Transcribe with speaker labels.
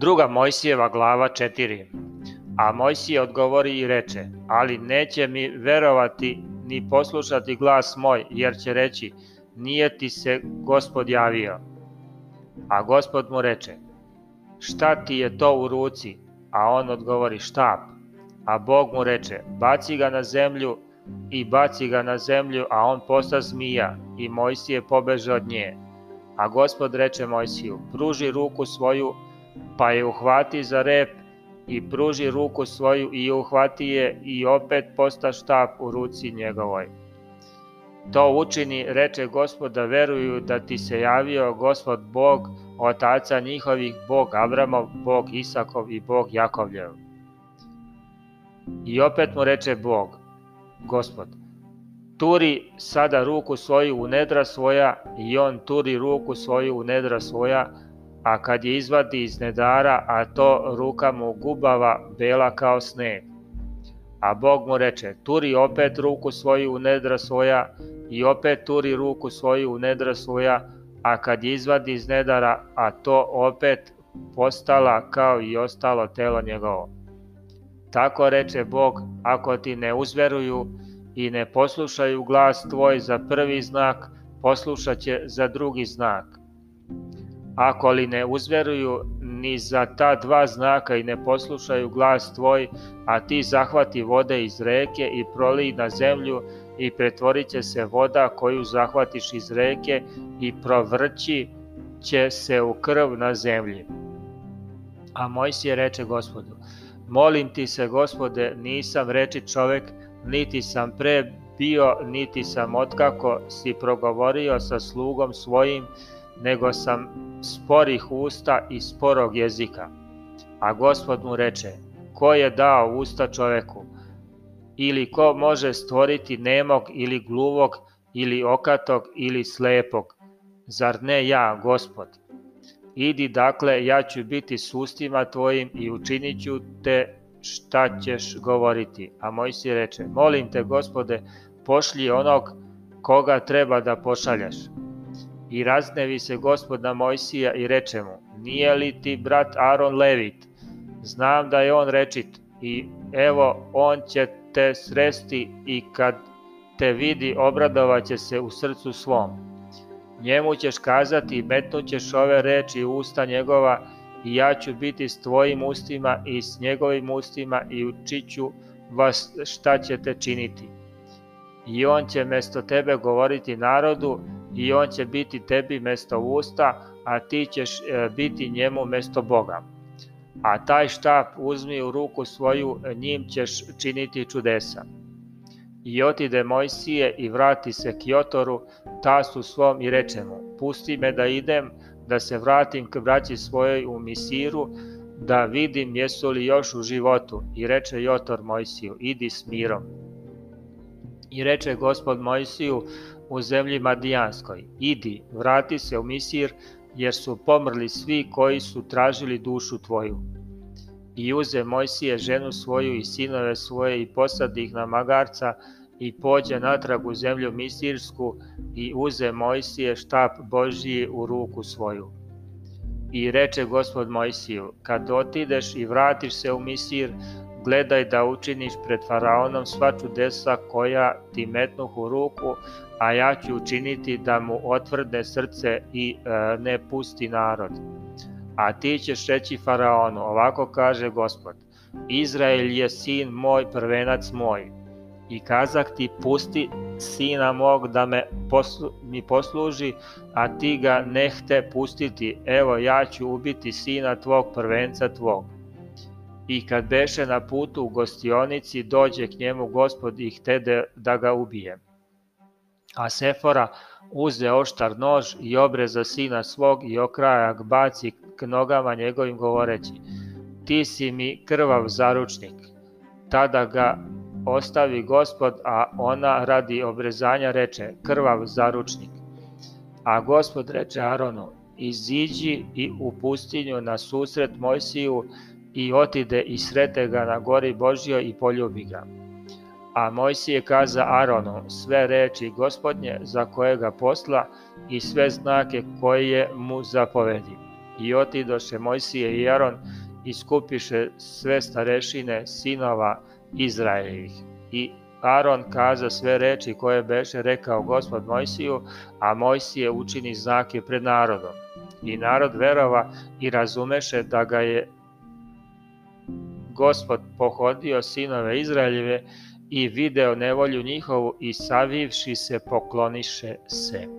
Speaker 1: Druga Mojsijeva glava 4. A Mojsije odgovori i reče, ali neće mi verovati ni poslušati glas moj, jer će reći, nije ti se gospod javio. A gospod mu reče, šta ti je to u ruci? A on odgovori, štap. A Bog mu reče, baci ga na zemlju i baci ga na zemlju, a on posta zmija i Mojsije pobeže od nje. A gospod reče Mojsiju, pruži ruku svoju, pa je uhvati za rep i pruži ruku svoju i uhvati je i opet posta štap u ruci njegovoj. To učini, reče gospod, da veruju da ti se javio gospod Bog, otaca njihovih, Bog Abramov, Bog Isakov i Bog Jakovljev. I opet mu reče Bog, gospod, turi sada ruku svoju u nedra svoja i on turi ruku svoju u nedra svoja, a kad je izvadi iz nedara, a to ruka mu gubava bela kao sneg. A Bog mu reče, turi opet ruku svoju u nedra svoja i opet turi ruku svoju u nedra svoja, a kad je izvadi iz nedara, a to opet postala kao i ostalo telo njegovo. Tako reče Bog, ako ti ne uzveruju i ne poslušaju glas tvoj za prvi znak, poslušaće za drugi znak. Ako li ne uzveruju ni za ta dva znaka i ne poslušaju glas tvoj, a ti zahvati vode iz reke i prolij na zemlju i pretvorit će se voda koju zahvatiš iz reke i provrći će se u krv na zemlji. A Mojsije reče gospodu, molim ti se gospode, nisam reči čovek, niti sam pre bio, niti sam otkako si progovorio sa slugom svojim, nego sam sporih usta i sporog jezika. A gospod mu reče, ko je dao usta čoveku? Ili ko može stvoriti nemog ili gluvog ili okatog ili slepog? Zar ne ja, gospod? Idi dakle, ja ću biti s ustima tvojim i učinit ću te šta ćeš govoriti. A Mojsi reče, molim te, gospode, pošli onog koga treba da pošaljaš. I raznevi se gospod na Mojsija i reče mu, nije li ti brat Aron Levit? Znam da je on rečit i evo on će te sresti i kad te vidi obradovaće se u srcu svom. Njemu ćeš kazati i metnućeš ove reči u usta njegova i ja ću biti s tvojim ustima i s njegovim ustima i učiću vas šta ćete činiti. I on će mesto tebe govoriti narodu i on će biti tebi mesto usta, a ti ćeš e, biti njemu mesto Boga. A taj štap uzmi u ruku svoju, njim ćeš činiti čudesa. I otide Mojsije i vrati se Kjotoru, tastu svom i reče mu, pusti me da idem, da se vratim k braći svojoj u Misiru, da vidim jesu li još u životu. I reče Jotor Mojsiju, idi s mirom. I reče gospod Mojsiju u zemlji Madijanskoj, idi, vrati se u Misir, jer su pomrli svi koji su tražili dušu tvoju. I uze Mojsije ženu svoju i sinove svoje i posadi ih na magarca i pođe natrag u zemlju Misirsku i uze Mojsije štap Božiji u ruku svoju. I reče gospod Mojsiju, kad otideš i vratiš se u Misir, gledaj da učiniš pred faraonom sva čudesa koja ti metnuh u ruku, a ja ću učiniti da mu otvrdne srce i e, ne pusti narod. A ti ćeš reći faraonu, ovako kaže gospod, Izrael je sin moj, prvenac moj, i kazak ti pusti sina mog da me poslu, mi posluži, a ti ga nehte pustiti, evo ja ću ubiti sina tvog prvenca tvog. I kad beše na putu u gostionici, dođe k njemu gospod i htede da ga ubije. A Sefora uze oštar nož i obreza sina svog i okrajak baci k nogama njegovim govoreći, ti si mi krvav zaručnik. Tada ga ostavi gospod, a ona radi obrezanja reče, krvav zaručnik. A gospod reče Aronu, iziđi i u pustinju na susret Mojsiju i otide i srete ga na gori Božjoj i poljubi ga. A Mojsije kaza Aronu sve reči gospodnje za koje ga posla i sve znake koje mu zapovedi. I otidoše Mojsije i Aron i skupiše sve starešine sinova Izraelevih. I Aron kaza sve reči koje beše rekao gospod Mojsiju, a Mojsije učini znake pred narodom. I narod verova i razumeše da ga je gospod pohodio sinove Izraeljeve i video nevolju njihovu i savivši se pokloniše se.